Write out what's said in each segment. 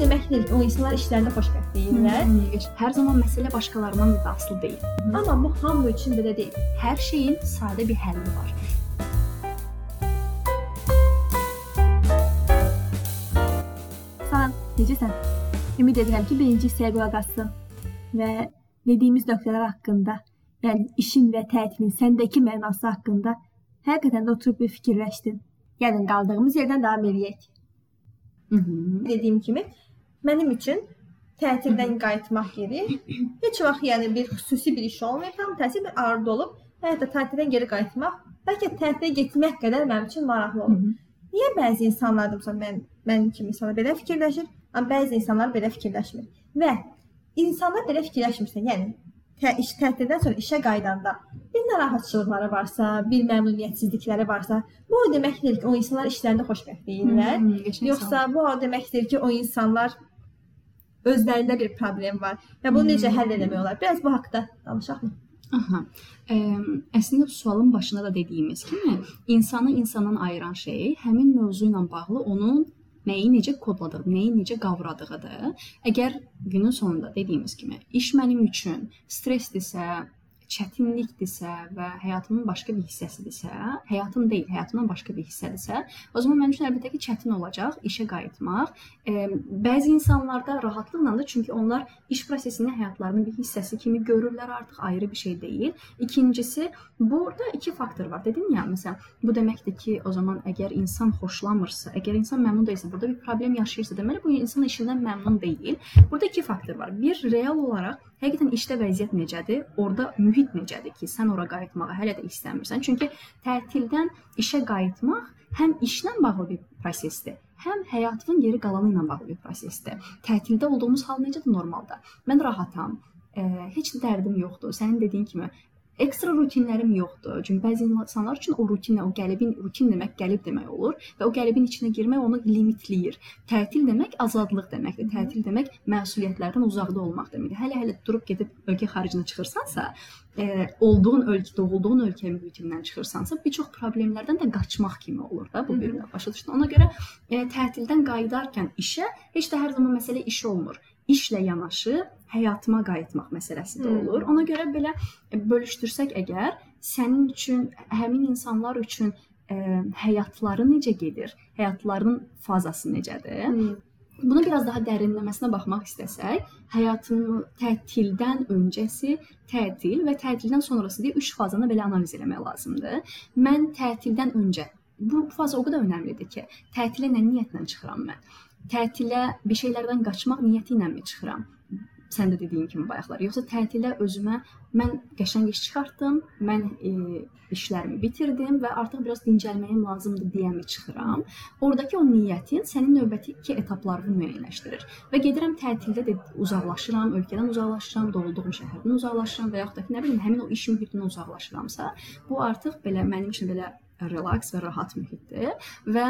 demək deyil ki, o insanlar işlərində xoşbəxt deyillər. Hı, Hər zaman məsələ başqalarından da asılı deyil. Amma bu hamı üçün belə deyil. Hər şeyin sadə bir həlli var. Salam, necəsən? Ümid edirəm ki, birinci hissəyə qulaq assın və dediyimiz nöqtələr haqqında, yəni işin və tətilin səndəki mənası haqqında həqiqətən də oturub bir fikirləşdin. Yəni qaldığımız yerdən davam eləyək. Mhm. Dediyim kimi, mənim üçün tətildən qayıtmaq yeri heç vaxt yəni bir xüsusi bir iş olmayıb, tam tərsi bir arzu olub, hətta tətildən geri qayıtmaq, bəlkə tətilə getmək qədər mənim üçün maraqlı olur. Niyə bəzi insanlar da məsələn mən mənim kimi insanlar belə fikirləşir, amma bəzi insanlar belə fikirləşmir. Və insanlar belə fikirləşmirsə, yəni tə, iş tətildən sonra işə qayıdanda bir narahatçılıqları varsa, bir məmnuniyyətsizlikləri varsa, bu o demək deyil ki, o insanlar işlərində xoşbəxt deyillər. Mhm, qəşəng Yoxsa bu o deməkdir ki, o insanlar özlərində bir problem var və bunu necə həll etmək olar? Biraz bu haqqda danışaqmı? Aha. Ə, əslində bu sualın başında da dediyimiz kimi, insanı insandan ayıran şey həmin mövzu ilə bağlı onun nəyi necə kodladığı, nəyi necə qavradığıdır. Əgər günün sonunda dediyimiz kimi, iş mənim üçün stressdirsə, çətinlikdirsə və həyatımın başqa bir hissəsidirsə, həyatım deyil, həyatımdan başqa bir hissədirsə, o zaman mənim üçün əlbəttə ki, çətin olacaq işə qayıtmaq. E, bəzi insanlarda rahatlıqla da çünki onlar iş prosesini həyatlarının bir hissəsi kimi görürlər, artıq ayrı bir şey deyil. İkincisi, burada iki faktor var. Dedim ya, məsələn, bu deməkdir ki, o zaman əgər insan xoşlamırsa, əgər insan məmnun deyilsə, burada bir problem yaşayırsa, deməli bu insan işindən məmnun deyil. Burada iki faktor var. Bir real olaraq həqiqətən işdə vəziyyət necədir? Orda mühit necədir ki, sən ora qayıtmağa hələ də istəmirsən? Çünki tətildən işə qayıtmaq həm işlə bağlı bir prosesdir, həm həyatın geri qalanı ilə bağlı bir prosesdir. Tətildə olduğumuz hal necədir normalda? Mən rahatam, ə, heç də dərdim yoxdur. Sənin dediyin kimi ekstra rutinlərim yoxdur. Çünki bəzi insanlar üçün o rutinlə, o qəlibin rutin demək qəlib demək olur və o qəlibin içinə girmək onu limitləyir. Tətil demək azadlıq deməkdir. Tətil demək məsuliyyətlərdən uzaqda olmaq deməkdir. Hələ-hələ durub gedib ölkə xaricinə çıxırsansa, e, olduğun ölkə, doğulduğun ölkə mühitindən çıxırsansa, bir çox problemlərdən də qaçmaq kimi olur da bu bir. Başa düşdün? Ona görə e, tətildən qayıdarkən işə heç də hər zaman məsələ iş olmur işlə yanaşı həyatıma qayıtmaq məsələsi də olur. Ona görə belə bölüşdürsək əgər sənin üçün həmin insanlar üçün ə, həyatları necə gedir? Həyatlarının fazası necədir? Hmm. Buna biraz daha dərinləməsinə baxmaq istəsək, həyatın tətildən öncəsi, tətil və tətildən sonrası deyə 3 fazını belə analiz etmək lazımdır. Mən tətildən öncə bu faza o qədər əhəmiylidir ki, tətilə nə niyyətlə çıxıram mən? Tətilə bir şeylərdən qaçmaq niyyəti ilə mi çıxıram? Sən də dediyin kimi bayaqlar. Yoxsa tətilə özümə mən qəşəng iş çıxartdım, mən e, işlərimi bitirdim və artıq biraz dincəlməyim lazımdır deyə mi çıxıram? Oradakı o niyyətin sənin növbəti iki etaplarını müəyyənləşdirir. Və gedirəm tətildə də uzaqlaşıram, ölkədən uzaqlaşıram, doğulduğum şəhərdən uzaqlaşıram və yaxud da ki, nə bilim, həmin o iş mühitindən uzaqlaşıramsa, bu artıq belə mənim üçün belə relaks və rahat mühitdir və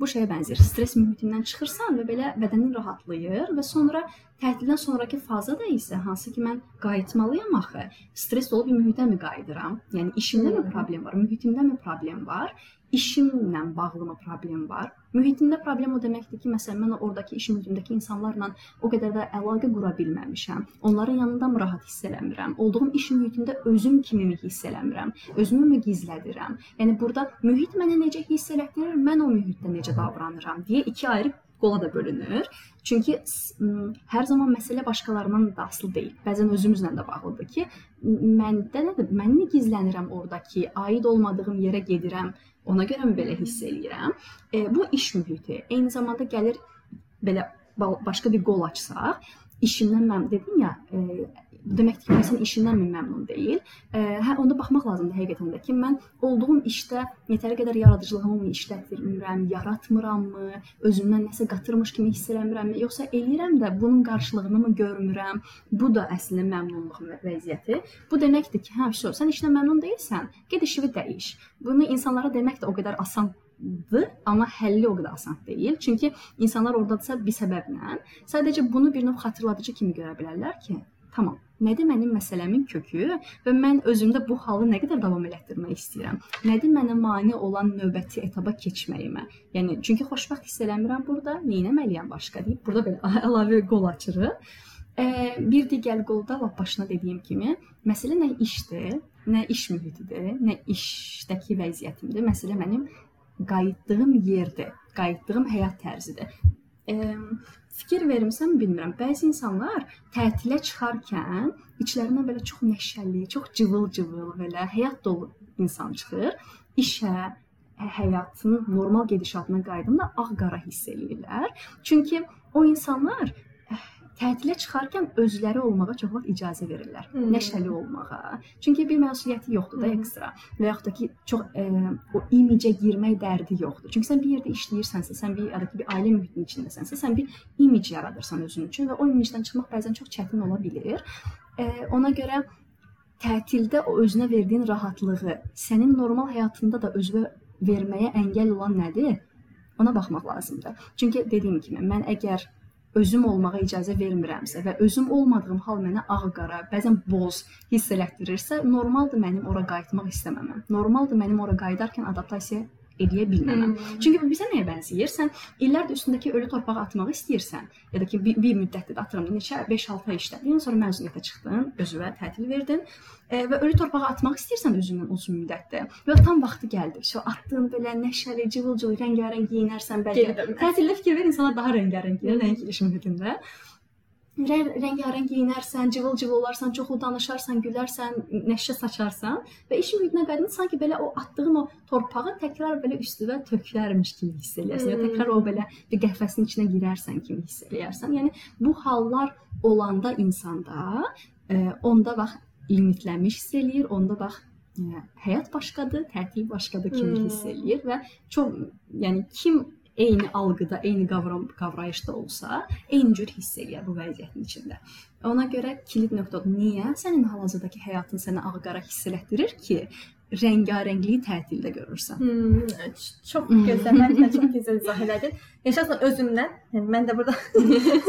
bu şeyə bənzər. Stress mühitindən çıxırsan və belə bədənin rahatlayır və sonra tətildən sonrakı fazada isə hansı ki mən qayıtmalıyam axı. Stress dolu bir mühitə mi qayıdıram? Yəni işimdə mi problem var, mühitimdə mi problem var? İşimlə bağlı mı problem var? Mühitimdə problem o deməkdir ki, məsələn mən oradakı iş mühitimdəki insanlarla o qədər də əlaqə qura bilməmişəm. Onların yanında mı rahat hiss eləmirəm? Olduğum iş mühitində özüm kimi mi hiss eləmirəm? Özümü mü gizlədirəm? Yəni burada mühit mənə necə hiss elətdirir, mən o mühitdə necə davranıram deyə iki ayrı qola da bölünür. Çünki hər zaman məsələ başqalarından da asılı deyil. Bəzən özümüzlə də bağlıdır ki, məndə nədir? Mən nə gizlənirəm oradakı, aid olmadığım yerə gedirəm. Ona görə mi belə hiss eləyirəm? E, bu iş mühiti. Eyni zamanda gəlir belə başqa bir qol açsaq, işimdən mən dedim ya, e, deməkdir ki, insan işindən məmnun deyil? Hə, onda baxmaq lazımdır həqiqətən də ki, mən olduğum işdə yetəri qədər yaradıcılığımı mı işlətdirmirəm, yaratmırammı, özümdən nəsə qatırmış kimi hiss eləmirəmmi, yoxsa eləyirəm də bunun qarşılığını mı görmürəm? Bu da əslində məmnunluq vəziyyəti. Bu deməkdir ki, hə, şo, sən işlə məmnun deyilsən, get işini dəyiş. Bunu insanlara demək də o qədər asan dır, amma həlli o qədər asan deyil. Çünki insanlar ordadırsa bir səbəblə sadəcə bunu bir növ xatırladıcı kimi görə bilərlər ki, tamam, Nədir mənim məsələmin kökü və mən özümdə bu halı nə qədər davam elətdirmək istəyirəm? Nədir mənə mane olan növbəti etaba keçməyimə? Yəni çünki xoşbəxt hiss eləmirəm burada, nə etməliyəm başqa deyib burada belə əlavə qol açırıq. E, bir digər qolda lap başına dediyim kimi, məsələ nə işdir, nə iş mühitidir, nə işdəki vəziyyətimdir. Məsələ mənim qayıtdığım yerdir, qayıtdığım həyat tərzidir. E, fikir vermisən bilmirəm. Bəzi insanlar tətilə çıxarkən içlərindən belə çox nəşəli, çox cıvıl-cıvıl belə həyat dolu insan çıxır. İşə, həyatın normal gedişatına qayıdanda ağ-qara hiss eləyirlər. Çünki o insanlar tətilə çıxarkən özləri olmağa çox vaxt icazə verirlər. Hmm. Nəşəli olmağa. Çünki bir məsuliyyəti yoxdur da hmm. ekstra. Və yaxud da ki, çox ə, o imicə girmək dərdi yoxdur. Çünki sən bir yerdə işləyirsənsə, sən bir ya da ki, bir ailə mühitinin içindəsənsə, sən bir imic yaradırsan özün üçün və o imicdən çıxmaq bəzən çox çətin ola bilər. Ə, ona görə tətildə o özünə verdiyin rahatlığı sənin normal həyatında da özünə verməyə əngəl olan nədir? Ona baxmaq lazımdır. Çünki dediyim kimi mən əgər özüm olmağa icazə vermirəmsə və özüm olmadığım hal mənə ağ-qara, bəzən boz hiss elətdirirsə, normaldır mənim ora qayıtmaq istəməməm. Normaldır mənim ora qayıdarkən adaptasiya eləyə bilmərəm. Hmm. Çünki bu bizə nəyə bənzəyir? Sən illərdir üstündəki ölü torpağı atmaq istəyirsən, ya da ki bir, bir müddətdir də atıram, neçə 5-6 ay işlədin, sonra məzuniyyətə çıxdın, özünə tətil verdin e, və ölü torpağı atmaq istəyirsən özündən uzun müddətdə. Və tam vaxtı gəldi. So atdın belə nəşəli, cıvıl-cıvıl, rəngarəng geyinərsən bəlkə. Tətildə fikir ver insana daha rəngarəng gəlir, nəinki iş mühitində rəngarəng geyinərsən, cıvıl-cıvıl olarsan, çoxlu danışarsan, gülərsən, nəşə saçarsan və iş mühitinə qayıdanda sanki belə o atdığın o torpağı təkrar belə üstünə töklərmiş kimi hiss eləyirsən. Hmm. Ya təkrar o belə bir qəhvəsin içinə girərsən kimi hiss eləyirsən. Yəni bu hallar olanda insanda e, onda bax limitlənmiş hiss eləyir, onda bax ə, e, həyat başqadır, tətil başqadır kimi hmm. hiss eləyir və çox yəni kim eyni algıda, eyni qavram qavrayışda olsa, eyni cür hiss eləyər bu vəziyyətin içində. Ona görə kilit nöqtə niyə sənin hal-hazırdakı həyatın sənə ağ-qara hiss elətdirir ki, rəngarəngliyi tətildə görürsən. Hmm, çox gözəl, mən çox gözəl izah elədin. Yaşasan özümdən, yəni mən də burada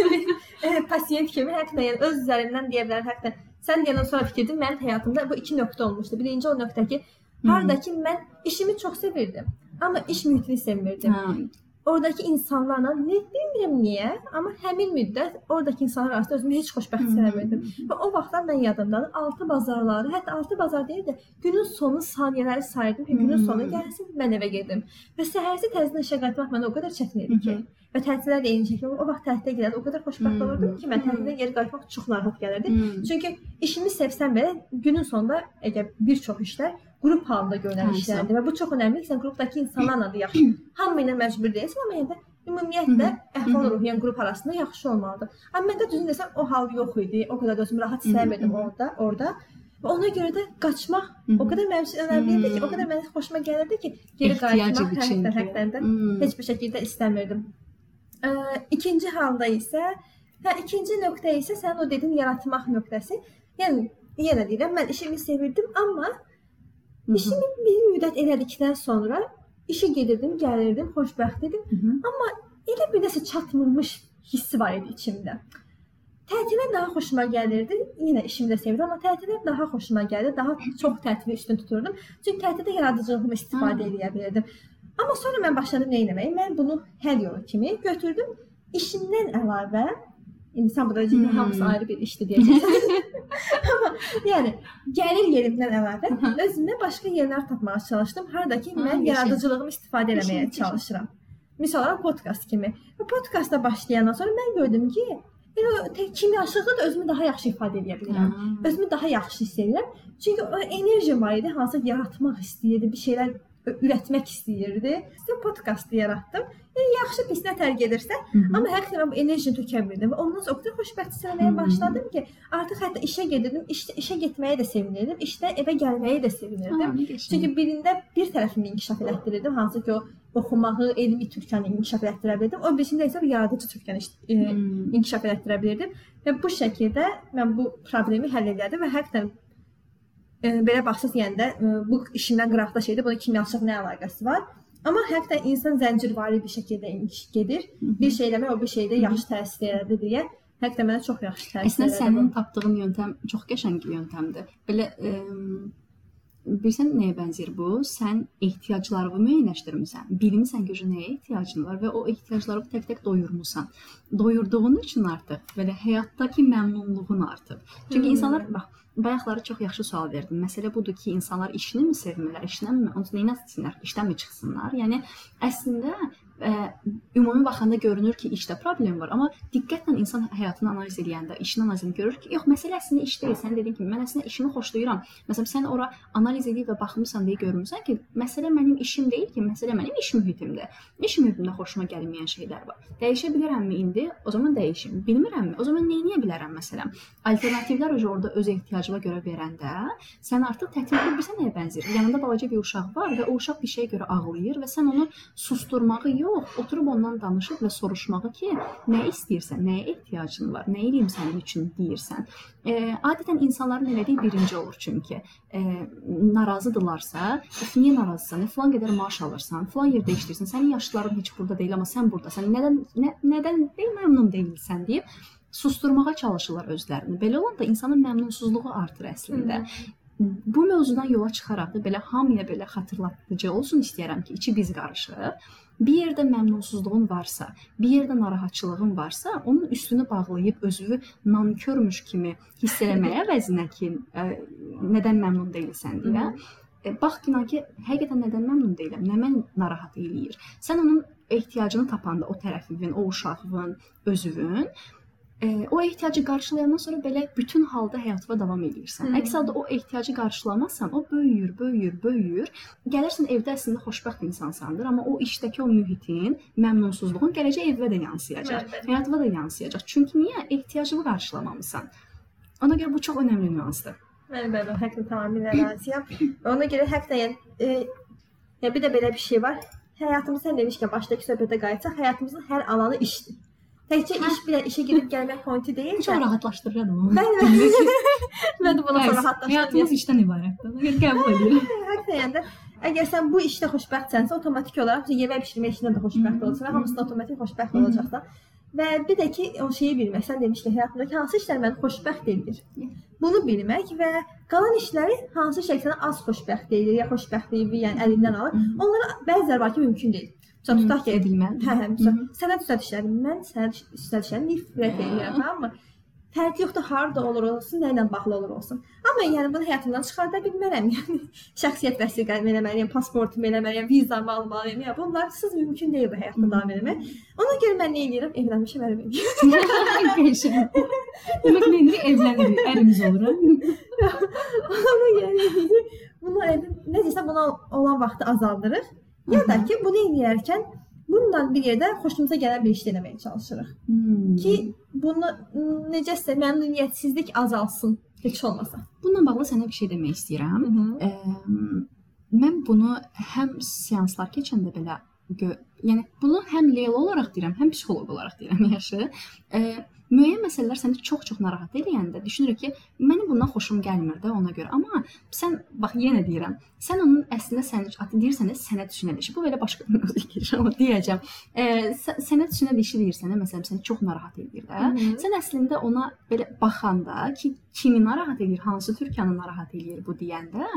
pasiyent kimi həqiqətən yəni öz üzərimdən deyə bilərəm həqiqətən. Sən deyəndən sonra fikirdim, mənim həyatımda bu iki nöqtə olmuşdu. Birinci o nöqtə ki, hardakı mən işimi çox sevirdim, amma iş mühitini sevmirdim. Hə oradakı insanlarla ne bilmirəm niyə, amma həmin müddət oradakı insanlar arasında özümü heç xoşbəxt hiss eləmirdim. Və o vaxtlar mən yadımdadır, 6 bazarları, hətta 6 bazar deyil də günün sonu saniyələri sayırdım ki, günün sonu gəlsin, mən evə gedim. Və səhərsi təzədən işə qayıtmaq mənə o qədər çətin idi ki, və tətillər də eyni şəkildə o vaxt tətilə gedəndə o qədər xoşbəxt olurdum ki, mən tətildən geri qayıtmaq çox narahat gəlirdi. Çünki işimi sevsəm belə günün sonunda əgər bir çox işlər qrup halında görülən işlərdir və bu çox əhəmiylidir. Sən qrupdakı insanlarla da yaxşı, hamı ilə məcbur deyilsən, amma yəni ümumiyyətlə əhval-ruhiyyə qrup arasında yaxşı olmalıdır. Amma məndə düzün desəm o hal yox idi. O qədər də özümü rahat hiss etmirdim orada, orada. Və ona görə də qaçmaq o qədər mənim üçün önəmli idi ki, o qədər mənə xoşuma gəlirdi ki, geri qayıtmaq həqiqətən həqiqətən də heç bir şəkildə istəmirdim. Ə, ikinci halda isə, hə ikinci nöqtə isə sən o dedin yaratmaq nöqtəsi. Yəni yenə deyirəm, mən işimi sevirdim, amma İşimi bir müddət elədikdən sonra işə gedirdim, gəlirdim, xoşbəxt idim. Hı -hı. Amma elə bir nəsə çatmırmış hissi var idi içimdə. Tətilə daha xoşuma gəlirdi. Yenə işimi də sevirəm, amma tətilə daha xoşuma gəldi. Daha çox tətili üstün tuturdum. Çünki tətildə yaradıcılığımı istifadə edə bilirdim. Amma sonra mən başladım nə etməyə? Mən bunu həll yolu kimi götürdüm. İşimdən əlavə İndi sən burada hmm. hamısı ayrı bir işdir deyəcəksən. Amma yəni gəlir yerimdən əlavə özümə başqa yerlər tapmağa çalışdım. Harda ki mən yaradıcılığımı istifadə etməyə çalışıram. Məsələn, podkast kimi. Və podkasta başlayandan sonra mən gördüm ki, elə kimyaşıqda da özümü daha yaxşı ifadə edə bilirəm. Özümü daha yaxşı hiss edirəm. Çünki o enerji var idi, hansı yaratmaq istəyirdi, bir şeylər ürətmək istəyirdi. İşte podkast yaratdım. Yəni yaxşı pisinə tərk edirsə, Hı -hı. amma həqiqətən bu enerjini tökə bildim və ondan sonra o qədər xoşbəxt hiss etməyə başladım ki, artıq hətta işə gedirdim, işdə işə getməyə də sevinirdim, işdə evə gəlməyə də sevinirdim. Ha, Çünki birində bir tərəfimi inkişaf elətdirirdim, hansı ki o oxumağı, elmi türkəni inkişaf elətdirə bilirdim. O birisində isə yaradıcı türkəni e, inkişaf elətdirə bilirdim və bu şəkildə mən bu problemi həll edirdim və həqiqətən belə baxsaq yəni də e, bu işindən qıraqda şeydir. Bunun kimyaçılıq nə əlaqəsi var? Amma həqiqətən insan zəncirvari bir şəkildə gedir. Bir şey eləmək o bir şeydə yaxşı təsir edir deyə Həqiqətən mənə çox yaxşı təsir Əslində elədi sənin tapdığın yöntəm çox qəşəng bir yöntəmdir. Belə ə, bilirsən nəyə bənzər bu? Sən ehtiyaclarını müəyyənləşdirmisən. Bilmisən ki, nəyə ehtiyacın var və o ehtiyacları tək-tək doyurmusan. Doyurduğun üçün artıq belə həyatdakı məmnunluğun artıb. Çünki insanlar bax Bayaqları çox yaxşı sual verdim. Məsələ budur ki, insanlar işini mi sevmirlər, işdənmi? Onu nə etsinlər? İşdən mi çıxsınlar? Yəni əslində ə, ümumi baxanda görünür ki, işdə problem var, amma diqqətlə insan həyatını analiz edəndə, işini analiz edəndə görür ki, yox, məsələ əslində iş deyil. Sən dediyin kimi, mən əslində işimi xoşlayıram. Məsələn, sən ora analiz edib və baxmısan deyə görmüsən ki, məsələ mənim işim deyil ki, məsələ mənim iş mühitimdir. İş mühitimdə xoşuma gəlməyən şeylər var. Dəyişə bilərəmmi indi? O zaman dəyişim. Bilmirəmmi? O zaman nə edə bilərəm məsələn? Alternativlər orada öz ehtiyacına görə verəndə, sən artıq tətil bilirsən nəyə bənzər? Yanında balaca bir uşaq var və o uşaq bir şeyə görə ağlayır və sən onu susturmağı yox, oturub ondan danışıb və soruşmağı ki, nə istəyirsən, nəyə ehtiyacın var, nə edeyim sənin üçün deyirsən. E, adətən insanların elədiyi birinci olur çünki e, narazıdırlarsa, "Of, niyə narazısan? Falan qədər maaş alırsan, falan yerdə işləyirsən. Sənin yaşlıların heç burada deyil, amma sən burdasan. Nədən nə, nədən deyil məmnun deyilsən?" deyib susturmağa çalışırlar özlərini. Belə olanda insanın məmnunsuzluğu artır əslində. Bu mövzudan yola çıxaraq da belə hamıya belə xatırladıcı olsun istəyirəm ki, içi biz qarışıq. Bir yerdə məmnunsuzluğun varsa, bir yerdə narahatçılığın varsa, onun üstünü bağlayıb özünü nankörmüş kimi hiss eləməyə əvəzinə ki, ə, nədən məmnun deyilsən deyə. E, bax ki, ki, həqiqətən nədən məmnun deyiləm, nə məni narahat eləyir. Sən onun ehtiyacını tapanda o tərəfin, o uşağın, özünün e, o ehtiyacı qarşılayandan sonra belə bütün halda həyatına davam edirsən. Hı. Əks halda o ehtiyacı qarşılamazsan, o böyüyür, böyüyür, böyüyür. Gəlirsən evdə əslində xoşbəxt insansandır, amma o işdəki o mühitin məmnunsuzluğun gələcək evə də yansıyacaq, bəli. həyatına da yansıyacaq. Çünki niyə ehtiyacını qarşılamamısan? Ona görə bu çox önəmli nüansdır. Belə həqiqətən tamamilə razıyam. Ona görə həqiqətən yəni, e, ya bir də belə bir şey var. Həyatımız sən demişkən başdakı söhbətə qayıtsaq, həyatımızın hər alanı işdir. Təkcə iş bilə işə gedib gəlmək pointi deyil. Çox rahatlaşdırır adamı. Bəli, bəli. Mən də buna Bəs, rahatlaşdım. Həyatımız işdən ibarətdir. Görə qəbul edirəm. Həqiqətən yəni də əgər sən bu işdə xoşbəxtsənsə, avtomatik olaraq yemək bişirmə işində də xoşbəxt olacaqsan və hamısında avtomatik xoşbəxt olacaqsan. Və bir də ki, o şeyi bilmək, sən demişdin həyatımdakı hansı işlər məni xoşbəxt edir. Bunu bilmək və qalan işləri hansı şey səni az xoşbəxt edir, ya xoşbəxtliyi yəni əlindən alır. Onlara bəziləri var ki, mümkün deyil. Məsələn, tutaq ki, edilməli. Hə, hə, məsələn, sənət üstəd işləri, mən sənət üstəd işlərini nifrət edirəm, tamamı? Fərqi yoxdur, harda olur olsun, nə ilə bağlı olur olsun. Amma yəni bunu həyatımdan çıxarda bilmərəm. Yəni şəxsiyyət vəsiqəm eləməliyəm, pasportumu eləməliyəm, vizamı almalıyam. Ya bunlarsız mümkün deyil bu həyatda davam etmək. Ona görə mən nə edirəm? Evlənmişəm, edirəm. Qəşəng. Demək nə edirik? Evlənirik, ərimiz olur. Ona yəni bunu edib, necəsə buna olan vaxtı azaldırıq. Ya da ki, bunu edərkən bundan bir yerdə xoşumuza gələn bir iş eləməyə çalışırıq. Hmm. ki bunu necəsə məmnuniyyətsizlik azalsın heç olmasa. bununla bağlı sənə bir şey demək istəyirəm. Ə, mən bunu həm seanslar keçəndə belə yəni bunu həm Leyla olaraq deyirəm, həm psixoloq olaraq deyirəm yaşı. Ə, müəyyən məsələlər səni çox-çox narahat edəndə düşünürük ki, mənim bundan xoşum gəlmir də ona görə. Amma sən bax yenə deyirəm, sən onun əslində səni deyirsən də sənət düşünən işi. Bu belə başqa bir mövzu keçir amma deyəcəm. Ə, sə- sənət düşünən işi deyirsən də məsələn səni çox narahat edir də. Sən əslində ona belə baxanda ki, kimi narahat edir, hansı türkanı narahat edir bu deyəndə,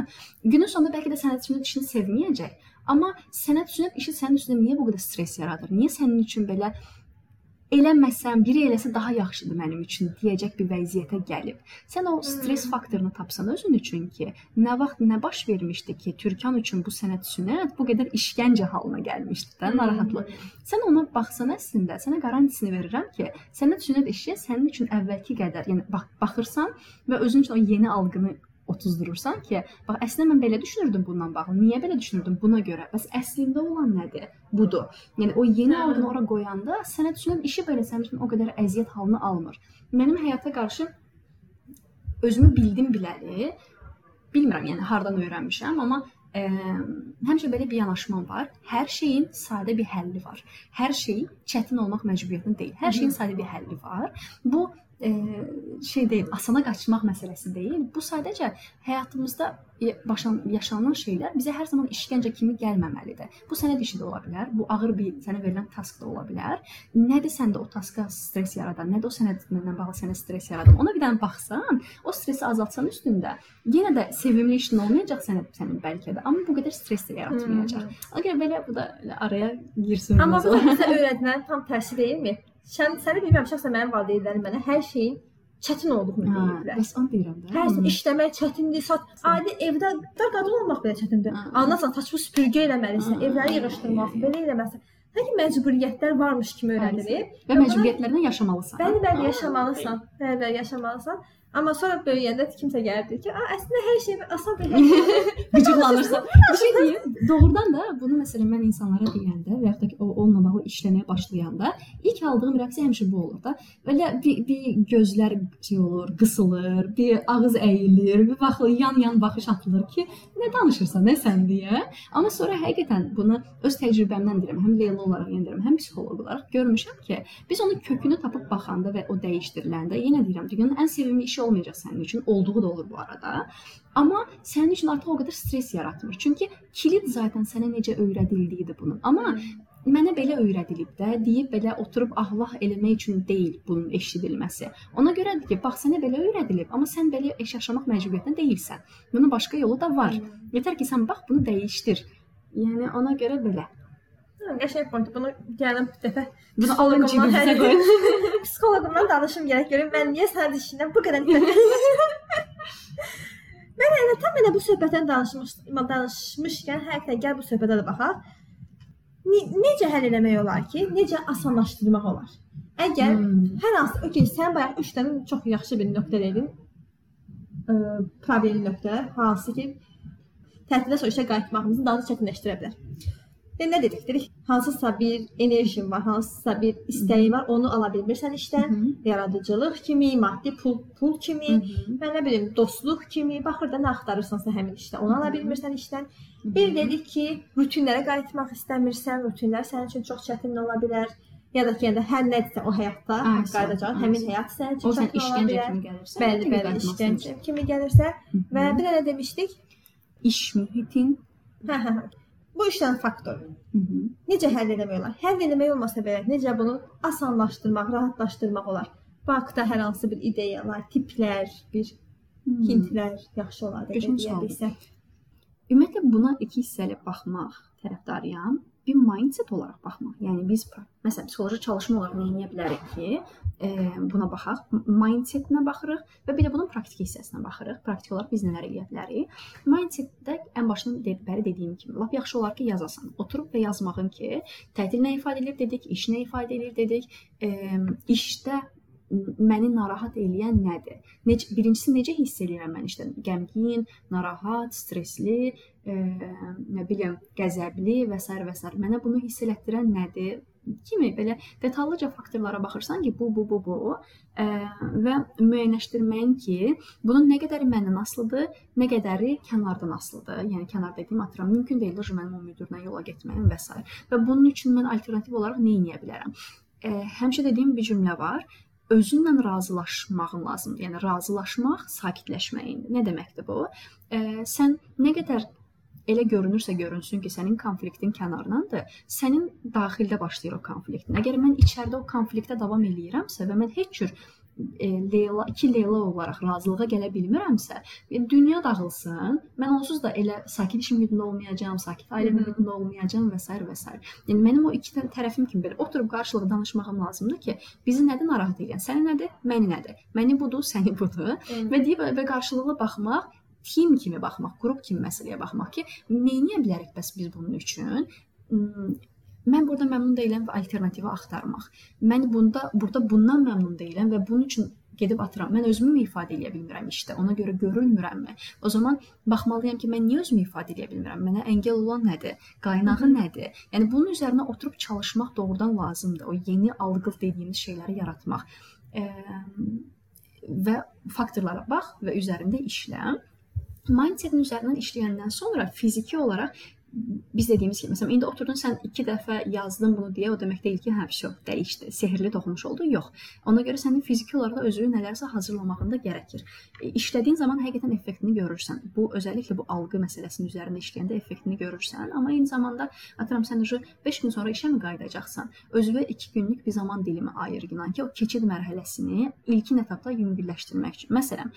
günün sonunda bəlkə də sənət üçün işini sevməyəcək. Amma sənət üçün işi sənin üstündə niyə bu qədər stress yaradır? Niyə sənin üçün belə eləməsəm, biri eləsə daha yaxşıdır mənim üçün deyəcək bir vəziyyətə gəlib. Sən o stres faktorunu tapsan özün üçün ki, nə vaxt nə baş vermişdi ki, Türkan üçün bu sənət sünət bu qədər işgəncə halına gəlmişdi də, narahatlıq. Sən ona baxsan əslində, sənə qarantisini verirəm ki, sənət sünət işi sənin üçün əvvəlki qədər, yəni bax baxırsan və özün üçün o yeni algını otuzdurursan ki, bax əslində mən belə düşünürdüm bundan bağlı. Niyə belə düşünürdüm buna görə? Bəs əslində olan nədir? Budur. Yəni o yeni algını ora qoyanda sənət sünət işi belə sənin üçün o qədər əziyyət halını almır. Mənim həyata qarşı özümü bildim biləli. Bilmirəm, yəni hardan öyrənmişəm, amma ə, həmişə belə bir yanaşmam var. Hər şeyin sadə bir həlli var. Hər şey çətin olmaq məcburiyyətində deyil. Hər şeyin sadə bir həlli var. Bu şey deyil, asana qaçmaq məsələsi deyil. Bu sadəcə həyatımızda başan yaşanan şeylər bizə hər zaman işgəncə kimi gəlməməlidir. Bu sənəd işi də ola bilər, bu ağır bir sənə verilən task da ola bilər. Nədir səndə o taska stres yaradan, nədir o sənədlə bağlı sənə stres yaradan? Ona bir dənə baxsan, o stresi azaltsan üstündə, yenə də sevimli işin olmayacaq sənə sənin bəlkə də, amma bu qədər stres də yaratmayacaq. Hmm. Əgər belə bu da araya girsin. Amma bu bizə öyrətmənin tam tərsi deyilmi? Sən səni bilmirəm, şəxsən mənim valideynlərim mənə hər şeyin çətin olduğunu deyirlər. Bəs onu deyirəm də. Hər şey işləmək çətindir. Sat, adi evdə də qadın olmaq belə çətindir. Anasan taçı süpürgə eləməlisən, evləri yığışdırmaq, belə eləməlisən. Sanki məcburiyyətlər varmış kimi öyrədilir. Və məcburiyyətlərlə yaşamalısan. Bəli, bəli, yaşamalısan. Bəli, bəli, yaşamalısan. Amma sonra böyüyəndə kimsə gəldi ki, əslində hər şey asan bir hər şey. Qıcıqlanırsan. Bir şey deyim, doğrudan da bunu məsələn mən insanlara deyəndə və ya da ki o onunla bağlı işləməyə başlayanda ilk aldığım reaksiya həmişə bu olur da. Belə bir, bir gözlər şey olur, qısılır, bir ağız əyilir, bir baxır yan-yan baxış atılır ki, nə danışırsan, nə sən deyə. Amma sonra həqiqətən bunu öz təcrübəmdən deyirəm, həm Leyla olaraq yendirəm, həm psixoloq olaraq görmüşəm ki, biz onun kökünü tapıb baxanda və o dəyişdiriləndə yenə deyirəm, dünyanın ən sevimli işi olmayacaq sənin üçün. Olduğu da olur bu arada. Amma sənin üçün artıq o qədər stres yaratmır. Çünki kilit zaten sənə necə öyrədildiyidir bunun. Amma mənə belə öyrədilib də, deyib belə oturub ahvah eləmək üçün deyil bunun eşidilməsi. Ona görədir ki, bax sənə belə öyrədilib, amma sən belə eş yaşamaq məcburiyyətində deyilsən. Bunun başqa yolu da var. Yetər ki, sən bax bunu dəyişdir. Yəni ona görə belə. Qəşəng point. Bunu gəlin bir dəfə bunu alın cibinizə qoyun. Psixoloqumdan danışım gərək görüm mən niyə sənin işindən bu qədər Mən elə tam elə bu söhbətdən danışmış danışmışkən həqiqətən gəl bu söhbətə də baxaq. Ne necə həll etmək olar ki, necə asanlaşdırmaq olar? Əgər hmm. hər hansı, okey, sən bayaq 3 dənə çox yaxşı bir nöqtə dedin. Ə, problem nöqtə, hansı ki, tətildə sonra işə qayıtmağımızı daha da çətinləşdirə bilər. Və nə dedik? Dedik, hansısa bir enerjin var, hansısa bir istəyin var, onu ala bilmirsən işdən, Hı -hı. yaradıcılıq kimi, maddi pul, pul kimi, Hı -hı. və nə bilim, dostluq kimi, baxır da nə axtarırsansa həmin işdə, onu ala bilmirsən işdən. Hı -hı. Bir dedik ki, rutinlərə qayıtmaq istəmirsən, rutinlər sənin üçün çox çətin ola bilər. Ya da ki, yəni hər nədirsə o həyatda qayıdacağın həmin həyat sənin üçün çətin ola bilər. Bəli, bəli, işgəncə kimi gəlirsə və bir nə demişdik? İş mühitin. Hə, hə, hə. Bu üç dənə faktor. Hı -hı. Necə həll etmək olar? Həll etmək olmasa belə necə bunu asanlaşdırmaq, rahatlaşdırmaq olar? Bankda hər hansı bir ideyalar, tiplər, bir hintlər yaxşı olar deyə bilsək. Ümumiyyətlə buna iki hissəli baxmaq tərəfdarıyam bir mindset olaraq baxmaq. Yəni biz məsələn psixoloji çalışma olaraq nə edə bilərik ki, e, buna baxaq, mindsetinə baxırıq və bir də bunun praktiki hissəsinə baxırıq. Praktik olaraq biz nələr edə bilərik? Mindsetdə ən başdan bəri dediyim kimi, lap yaxşı olar ki, yazasan. Oturub və yazmağın ki, tətil nə ifadə edir dedik, iş nə ifadə edir dedik, e, işdə məni narahat eləyən nədir? Necə birincisi necə hiss edirəm mən işdə? Qəmgin, narahat, stressli, e, nə bilim, qəzəbli və s. və s. Mənə bunu hiss elətdirən nədir? kimi belə detallıca faktorlara baxırsan ki, bu, bu, bu, bu ə, və müəyyənləşdirməyin ki, bunun nə qədəri məndən asılıdır, nə qədəri kənardan asılıdır. Yəni kənar dediyim atıram, mümkün deyil ki, mənim o müdirlə yola getməyim və s. Və bunun üçün mən alternativ olaraq nə edə bilərəm? Ə, həmişə dediyim bir cümlə var özünlə razılaşmağın lazımdır. Yəni razılaşmaq sakitləşməyindir. Nə deməkdir bu? E, sən nə qədər elə görünürsə görünsün ki, sənin konfliktin kənarındadır, sənin daxildə başlayır o konfliktin. Əgər mən içəridə o konfliktə davam eləyirəmsə və mən heç cür e, Leyla, iki Leyla olaraq razılığa gələ bilmirəmsə, e, dünya dağılsın. Mən onsuz da elə sakit iş mühitində olmayacağam, sakit ailə mühitində olmayacağam və s. və s. Yəni mənim o iki tərəfim kimi belə oturub qarşılıqlı danışmağım lazımdır ki, bizi nədir narahat edən? Səni nədir? Məni nədir? Məni budur, səni budur. Hı. Və deyib və qarşılıqlı baxmaq tim kimi baxmaq, qrup kimi məsələyə baxmaq ki, nə edə bilərik bəs biz bunun üçün? Mən burada məmnun deyiləm və alternativi axtarmaq. Mən bunda burada bundan məmnun deyiləm və bunun üçün gedib atıram. Mən özümü ifadə edə bilmirəm işdə. Ona görə görülmürəmmi? O zaman baxmalıyam ki, mən niyə özümü ifadə edə bilmirəm? Mənə əngəl olan nədir? Qaynağı nədir? Yəni bunun üzərinə oturub çalışmaq doğrudan lazımdır. O yeni algı dediyimiz şeyləri yaratmaq. E, və faktorlara bax və üzərində işlə. Mindsetin üzərindən işləyəndən sonra fiziki olaraq biz dediyimiz kimi, məsələn, indi oturdun sən 2 dəfə yazdın bunu deyə, o demək deyil ki, hə, vəsyo, dəyişdi, sehrli toxumuş oldu. Yox. Ona görə sənin fiziki olaraq da özünü nələrsə hazırlamağında gərəkir. E, işlədiyin zaman həqiqətən effektini görürsən. Bu özəlliklə bu alqı məsələsinin üzərində işləyəndə effektini görürsən, amma eyni zamanda atıram sən ışı 5 gün sonra işə mi qayıdacaqsan? Özünə 2 günlük bir zaman dilimi ayır inan ki, o keçid mərhələsini ilkin etapda yüngülləşdirmək üçün. Məsələn,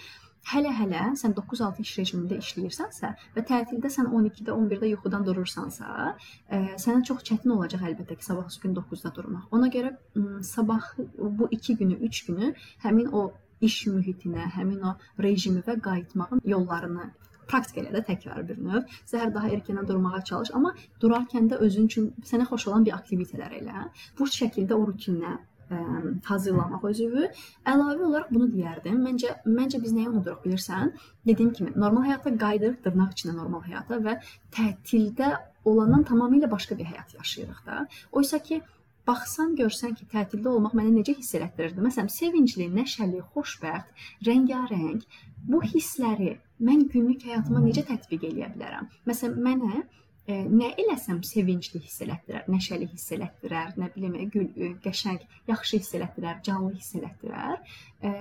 hələ-hələ sən 9-6 iş rejimində işləyirsənsə və tətildə sən 12-də, 11-də yuxudan durursansa, ə, sənə çox çətin olacaq əlbəttə ki, sabah gün 9-da durmaq. Ona görə ə, sabah bu 2 günü, 3 günü həmin o iş mühitinə, həmin o rejimi və qayıtmağın yollarını praktika elə də təkrar bir növ. Səhər daha erkəndən durmağa çalış, amma durarkən də özün üçün sənə xoş olan bir aktivitetlər elə. Bu şəkildə o rutinə ə, hazırlamaq özünü. Əlavə olaraq bunu deyərdim. Məncə məncə biz nəyə unuduruq bilirsən? Dediyim kimi, normal həyata qayıdırıq dırnaq içində normal həyata və tətildə olandan tamamilə başqa bir həyat yaşayırıq da. Oysa ki, baxsan görsən ki, tətildə olmaq mənə necə hiss elətdirirdi. Məsələn, sevincli, nəşəli, xoşbəxt, rəngarəng bu hissləri mən günlük həyatıma necə tətbiq edə bilərəm? Məsələn, mənə nə eləsəm sevincli hiss elətdirər, nəşəli hiss elətdirər, nə bilim, gül, e, qəşəng, yaxşı hiss elətdirər, canlı hiss elətdirər. E,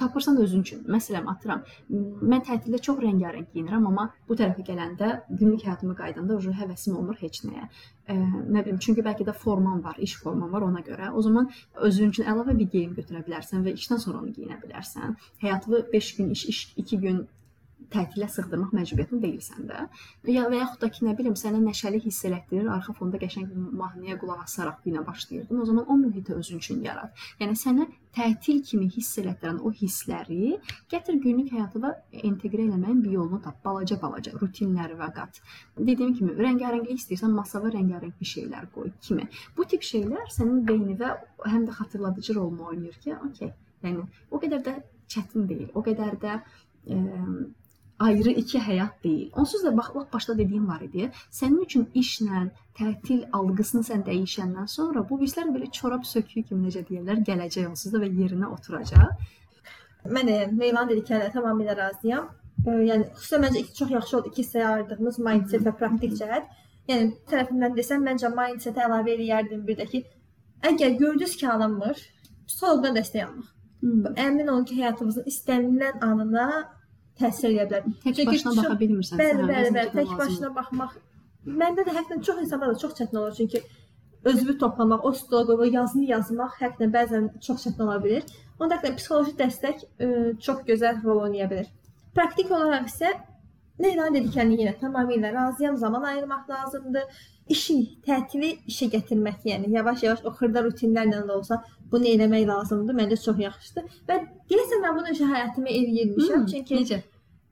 tapırsan özün üçün. Məsələn, atıram, mən tətildə çox rəngarəng geyinirəm, amma bu tərəfə gələndə günlük həyatıma qayıdanda uje həvəsim olmur heç nəyə. E, nə bilim, çünki bəlkə də forman var, iş forman var ona görə. O zaman özün üçün əlavə bir geyim götürə bilərsən və işdən sonra onu geyinə bilərsən. Həyatını 5 gün iş, iş 2 gün tətilə sığdırmaq məcburiyyətində deyilsən də. Ya və yaxud da ki, nə bilim, sənə nəşəli hiss elətdirir, arxa fonda qəşəng mahnıya qulaq asaraq günə başlayırdın. O zaman o mühiti özün üçün yarat. Yəni sənə tətil kimi hiss elətdirən o hissləri gətir günlük həyatına inteqrə etməyin bir yolunu tap. Balaca-balaca rutinləri və qat. Dediyim kimi, rəngarənglik istəyirsən, masava rəngarəng bir şeylər qoy kimi. Bu tip şeylər sənin beyninə həm də xatırladıcı rolunu oynayır ki, okey. Yəni o qədər də çətin deyil. O qədər də ə, ayrı iki həyat deyil. Onsuz da bax, bax başda dediyim var idi. Sənin üçün işlə, tətil algısını sən dəyişəndən sonra bu hisslər belə çorab söküyü kimi necə deyirlər, gələcək onsuz da və yerinə oturacaq. Mən Meyvan dediklərinə tamamilə razıyam. Yəni xüsusən məncə iki çox yaxşı oldu iki hissəyə ayırdığımız mindset və praktik cəhət. Yəni tərəfimdən desəm məncə mindset-ə əlavə eləyərdim bir də ki, əgər gördünüz ki, alınmır, psixoloqdan dəstək almaq. Hmm. Əmin olun ki, həyatınızın istənilən anına təsir edə bilər. Tək Çünki başına baxa bilmirsən. Bəli, bəli, bəli, tək başına baxmaq. Məndə də həqiqətən çox insanda da çox çətin olur çünki özünü toplamaq, o stola qoyub yazını yazmaq həqiqətən bəzən çox çətin ola bilər. Onda da psixoloji dəstək ə, e, çox gözəl rol oynaya bilər. Praktik olaraq isə Leyla dediklərini yenə tamamilə razıyam. Zaman ayırmaq lazımdır. İşi, tətili işə gətirmək, yəni yavaş-yavaş o xırda rutinlərlə də olsa bunu eləmək lazımdır. Məncə çox yaxşıdır. Və deyəsən mən bunu işə həyatımı eləyirmişəm. Hmm, çünki necə?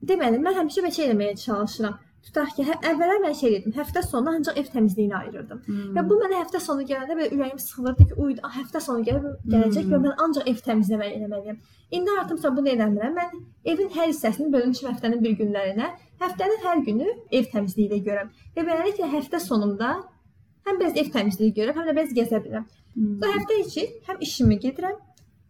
Deməli, mən həmişə belə şey eləməyə çalışıram. Tutaq ki, hə, əvvəllər mən şey edirdim. Həftə sonu ancaq ev təmizliyini ayırırdım. Hmm. Və bu mənə həftə sonu gələndə belə ürəyim sıxılırdı ki, uy, həftə sonu gəlib gələcək hmm. və mən ancaq ev təmizləməyi eləməliyəm. İndi artımsa bunu eləmirəm. Mən evin hər hissəsini bölmüşəm həftənin bir günlərinə. Həftənin hər günü ev təmizliyi ilə görürəm. Və beləliklə həftə sonunda həm biraz ev təmizliyi görürəm, həm də biraz gəzə bilirəm. Hmm. Və həftə içi həm işimi gedirəm,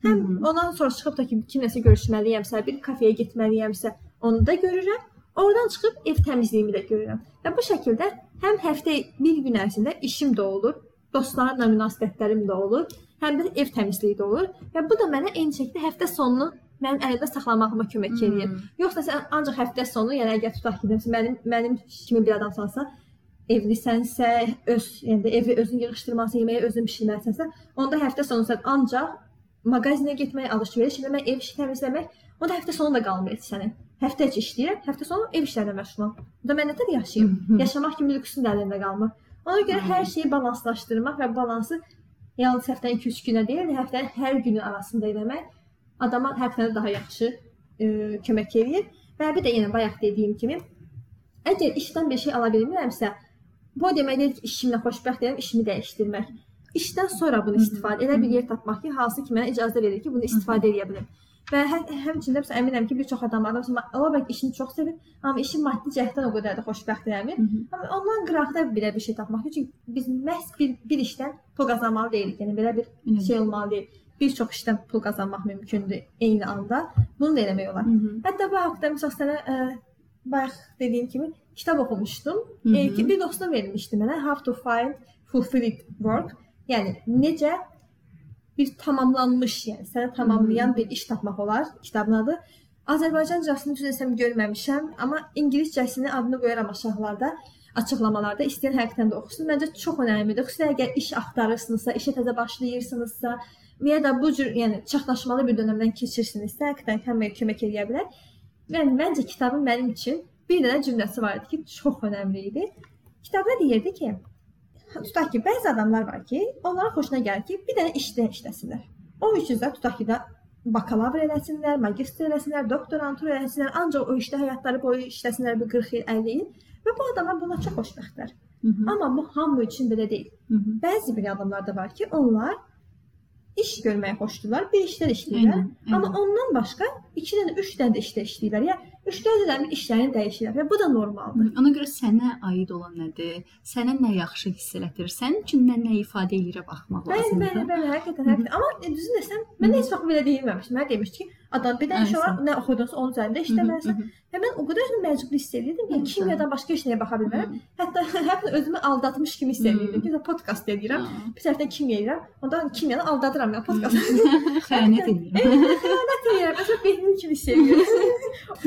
həm hmm. ondan sonra çıxıb da ki, kimləsə görüşməliyəmsə, bir kafeyə getməliyəmsə, onu da görürəm. Oradan çıxıb ev təmizliyimi də görürəm. Və bu şəkildə həm həftə bir gün ərzində işim də olur, dostlarımla münasibətlərim də olur, həm də ev təmizliyi də olur. Və bu da mənə eyni şəkildə həftə sonunu mənim əlimdə saxlamağıma kömək hmm. edir. Yoxsa sən ancaq həftə sonu, yəni əgər tutaq ki, mənim mənim kimi bir adamsansa, evlisənsə, öz, yəni evi özün yığışdırmalısan, yeməyi özün bişirməlisənsə, onda həftə sonu sən ancaq mağazinə getmək, alış-veriş etmək, ev işi təmizləmək, onda həftə sonu da qalmır sənin. Həftə içi işləyirəm, həftə sonu ev işlərinə məşğulam. Bu da mən nətər yaşayım? Yaşamaq kimi lüksün də əlində qalmır. Ona görə hər şeyi balanslaşdırmaq və balansı yalnız həftənin 2-3 günə deyil, həftənin hər günü arasında eləmək adama həftəni daha yaxşı e, kömək eləyir. Və bir də yenə bayaq dediyim kimi, əgər işdən bir şey ala bilmirəmsə, bu demək deyil ki, işimlə xoşbəxtəm, işimi dəyişdirmək. İşdən sonra bunu istifadə elə bir yer tapmaq ki, hansı ki mənə icazə verir ki, bunu istifadə edə bilim. Və hə, həmçində məsələn əminəm ki, bir çox adamlar da ola bilər ki, işini çox sevir, amma işin maddi cəhətdən o qədər də xoşbəxt eləmir. Amma ondan qıraqda belə bir şey tapmaq üçün biz məhz bir bir işdən pul qazanmalı deyilik. Yəni belə bir Hı -hı. şey olmalı deyil. Bir çox işdən pul qazanmaq mümkündür eyni anda. Bunu da eləmək olar. Hı -hı. Hətta bu haqqda məsəl sənə ə, bayaq dediyim kimi kitab oxumuşdum. Hı E, -hı. ki bir dostum vermişdi mənə How to Find Fulfilled Work. Yəni necə bir tamamlanmış, yəni səni tamamlayan bir iş tapmaq olar kitabın adı. Azərbaycancasını düz desəm görməmişəm, amma ingiliscəsini adını qoyaram aşağılarda açıqlamalarda istəyən həqiqətən də oxusun. Məncə çox əhəmiylidir. Xüsusən əgər iş axtarırsınızsa, işə təzə başlayırsınızsa və ya da bu cür, yəni çaxnaşmalı bir dövrdən keçirsinizsə, həqiqətən həmmə kömək edə bilər. Yəni məncə kitabın mənim üçün bir dənə cümləsi var idi ki, çox önəmli idi. Kitabda deyirdi ki, tutaq ki, bəzi adamlar var ki, onların xoşuna gəlir ki, bir dənə işdə işləsinlər. O üçün də tutaq ki, də bakalavr eləsinlər, magistr eləsinlər, doktorantur eləsinlər, ancaq o işdə həyatları boyu işləsinlər bir 40 il, 50 il və bu adamlar buna çox xoşbəxtlər. Hı -hı. Amma bu hamı üçün belə deyil. Hı -hı. Bəzi bir adamlar da var ki, onlar iş görməyi xoşdurlar, bir işlər işləyirlər. Amma ondan başqa 2 dənə, 3 dənə də işdə işləyirlər. Yəni 3-4 dənə bir işlərini dəyişirlər və bu da normaldır. Ona görə sənə aid olan nədir? Sənə nə yaxşı hiss elətdirir? Sənin üçün nə nə ifadə eləyir baxmaq Bəli, lazımdır. bəli, bəli, həqiqətən, həqiqətən. Amma e, düzünü desəm, mən heç vaxt belə deyilməmişdim. Mən demişdi ki, adam bir dənə iş var, nə oxudunsa onun üzərində işləməlisən. Və mən o qədər məcbur hiss edirdim ki, kimyadan başqa heç nəyə baxa bilmirəm. Hətta hətta özümü aldatmış kimi hiss edirdim. Də podkast edirəm. Bir tərəfdən kimya edirəm. Ondan kimyanı aldadıram ya podkast. Xəyanət edirəm. Deyirəm, məsələn beynim kimi hiss edirəm.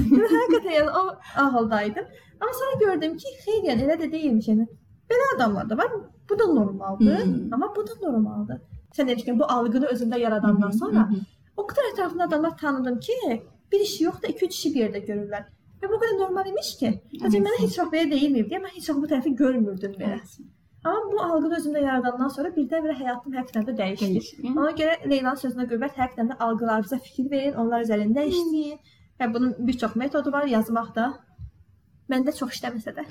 Həqiqətən yəni o ağıldaydım. Amma sonra gördüm ki, xeyr yəni elə də deyilmiş yəni. Belə adamlar da var. Bu da normaldır, amma bu da normaldır. Sən demişkən bu algını özündə yaradandan sonra o qədər ətrafında adamlar tanıdım ki, bir işi yox da 2-3 işi bir yerdə görürlər. Və bu qədər normal imiş ki, Həcə mənə heç vaxt belə deyilməyib mən heç vaxt bu tərəfi görmürdüm belə. Amma bu algını özümdə yaradandan sonra birdən-birə həyatım həqiqətən də dəyişdi. Dəyişir. Ona görə Leylanın sözünə qüvvət həqiqətən də algılarınıza fikir verin, onlar üzərində işləyin. Və bunun bir çox metodu var, yazmaq da. Məndə çox işləməsə də.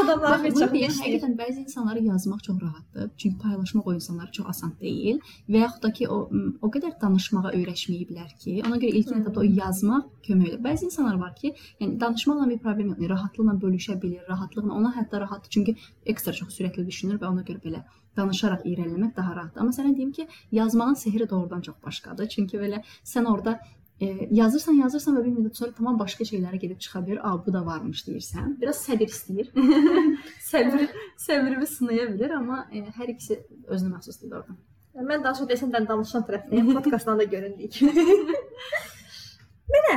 Adamların Bax, bir deyən işləyir. həqiqətən bəzi insanlara yazmaq çox rahatdır. Çünki paylaşmaq o insanlara çox asan deyil və yaxud da ki o o qədər danışmağa öyrəşməyiblər ki, ona görə ilk Hmm. etapda o yazmaq kömək edir. Bəzi insanlar var ki, yəni danışmaqla bir problem yox, yəni rahatlıqla bölüşə bilir, rahatlıqla ona hətta rahatdır çünki ekstra çox sürətli düşünür və ona görə belə danışaraq irəliləmək daha rahatdır. Amma sənə deyim ki, yazmağın sehri doğrudan çox başqadır. Çünki belə sən orada e, yazırsan, yazırsan və bir müddət sonra tamam başqa şeylərə gedib çıxa bilər. A, bu da varmış deyirsən. Biraz səbir istəyir. səbir səbrimi sınaya bilər, amma e, hər ikisi özünə məxsusdur orada. Mən daha çox desəm də danışan tərəfdəyəm. Podkastdan da göründük. Mənə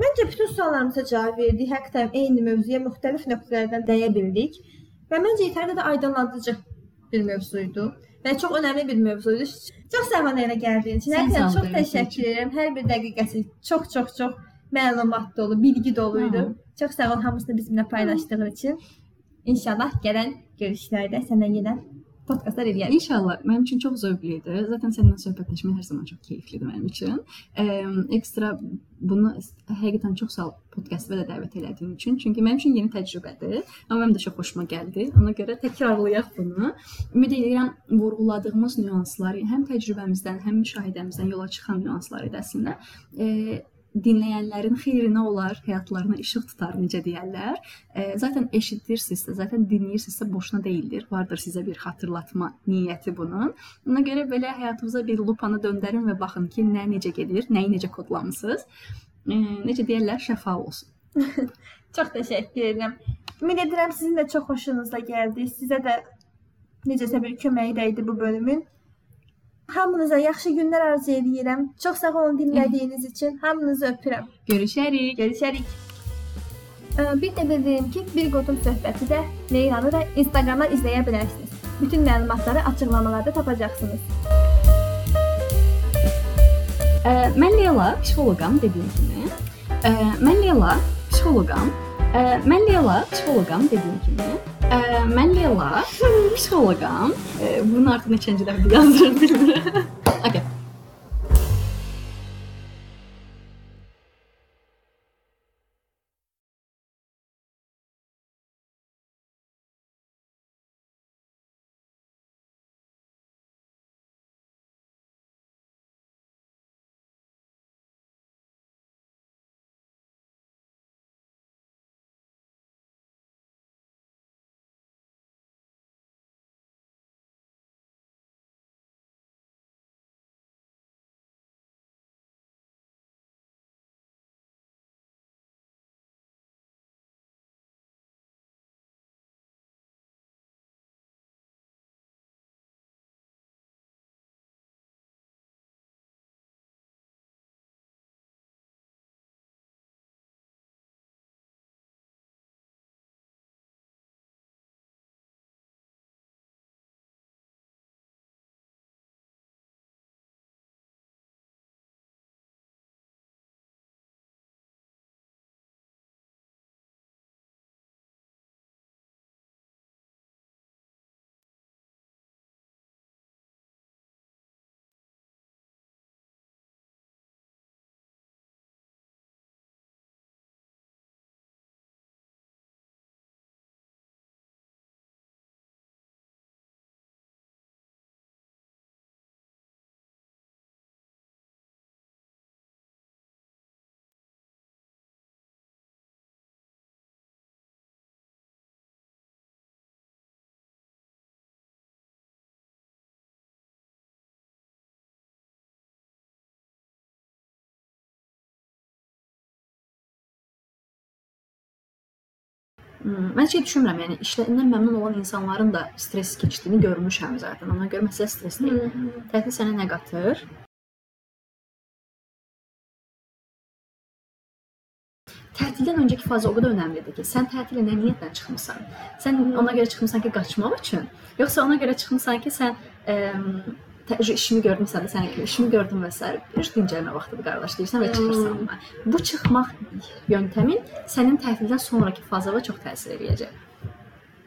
məncə bütün suallarımıza cavab verdik. Həqiqətən eyni mövzuya müxtəlif nöqtələrdən dəyə bildik və məncə yetərli də aydınladıcı bir mövzuydu və çox önəmli bir mövzuydu. Çox sağ olun elə gəldiyin üçün. Həqiqətən çox təşəkkür edirəm. Hər bir dəqiqəsi çox çox çox məlumat dolu, bilgi dolu idi. Çox sağ ol hamısını bizimlə paylaşdığın üçün. İnşallah gələn görüşlərdə səndən yenə podkastlar eləyərik. İnşallah mənim üçün çox zövqlü idi. Zaten səninlə söhbətləşmək hər zaman çox keyflidir mənim üçün. Eee ekstra bunu həqiqətən çox sağ ol podkastə də dəvət elədiyin üçün. Çünki mənim üçün yeni təcrübədir. Amma mənim də çox xoşuma gəldi. Ona görə təkrarlayaq bunu. Ümid edirəm vurğuladığımız nüanslar, həm təcrübəmizdən, həm müşahidəmizdən yola çıxan nüanslar idi əslində. Eee dinləyənlərin xeyrinə olar, həyatlarına işıq tutar necə deyirlər. E, zaten eşidirsinizsə, zaten dinləyirsinizsə boşuna deyildir. Vardır sizə bir xatırlatma niyyəti bunun. Ona görə belə həyatınıza bir lupanı döndərin və baxın ki, nə necə gedir, nəyi necə kodlamısınız. E, necə deyirlər, şəfa olsun. Çox təşəkkür edirəm. Ümid edirəm sizin də çox xoşunuza gəldi. Sizə də necəsə bir köməyi dəydi bu bölümün. Hamınıza yaxşı günlər arzu edirəm. Çox sağ olun dinlədiyiniz üçün. Hamınızı öpürəm. Görüşərik. Görüşərik. Bir də bildirim ki, bir qrup söhbəti də Leylanı da Instagramdan izləyə bilərsiniz. Bütün məlumatları açıqlamalarda tapacaqsınız. Mən Leyla, psixoloqam dediyim kimi. Mən Leyla, psixoloqam. Mən Leyla, psixoloqam dediyim kimi. Mən Leyla, psixoloqam. Bunu artıq neçənci dəfə yazıram bilmirəm. Mən heç düşünmürəm, yəni işlərindən məmnun olan insanların da stress keçdiyini görmüşəm zaten. Ona görə məsələ stress deyil. Tətil sənə nə qatır? Tətildən öncəki faza o qədər önəmlidir ki, sən tətilə nə niyyətlə çıxmısan? Sən ona görə çıxmısan ki, qaçmaq üçün, yoxsa ona görə çıxmısan ki, sən ə, təcrübə işimi gördümsən də sənin kimi işimi gördüm və s. bir dincəlmə vaxtıdır qardaş deyirsən və çıxırsan. Bu çıxmaq yöntəmin sənin tətildən sonrakı fazaya çox təsir eləyəcək.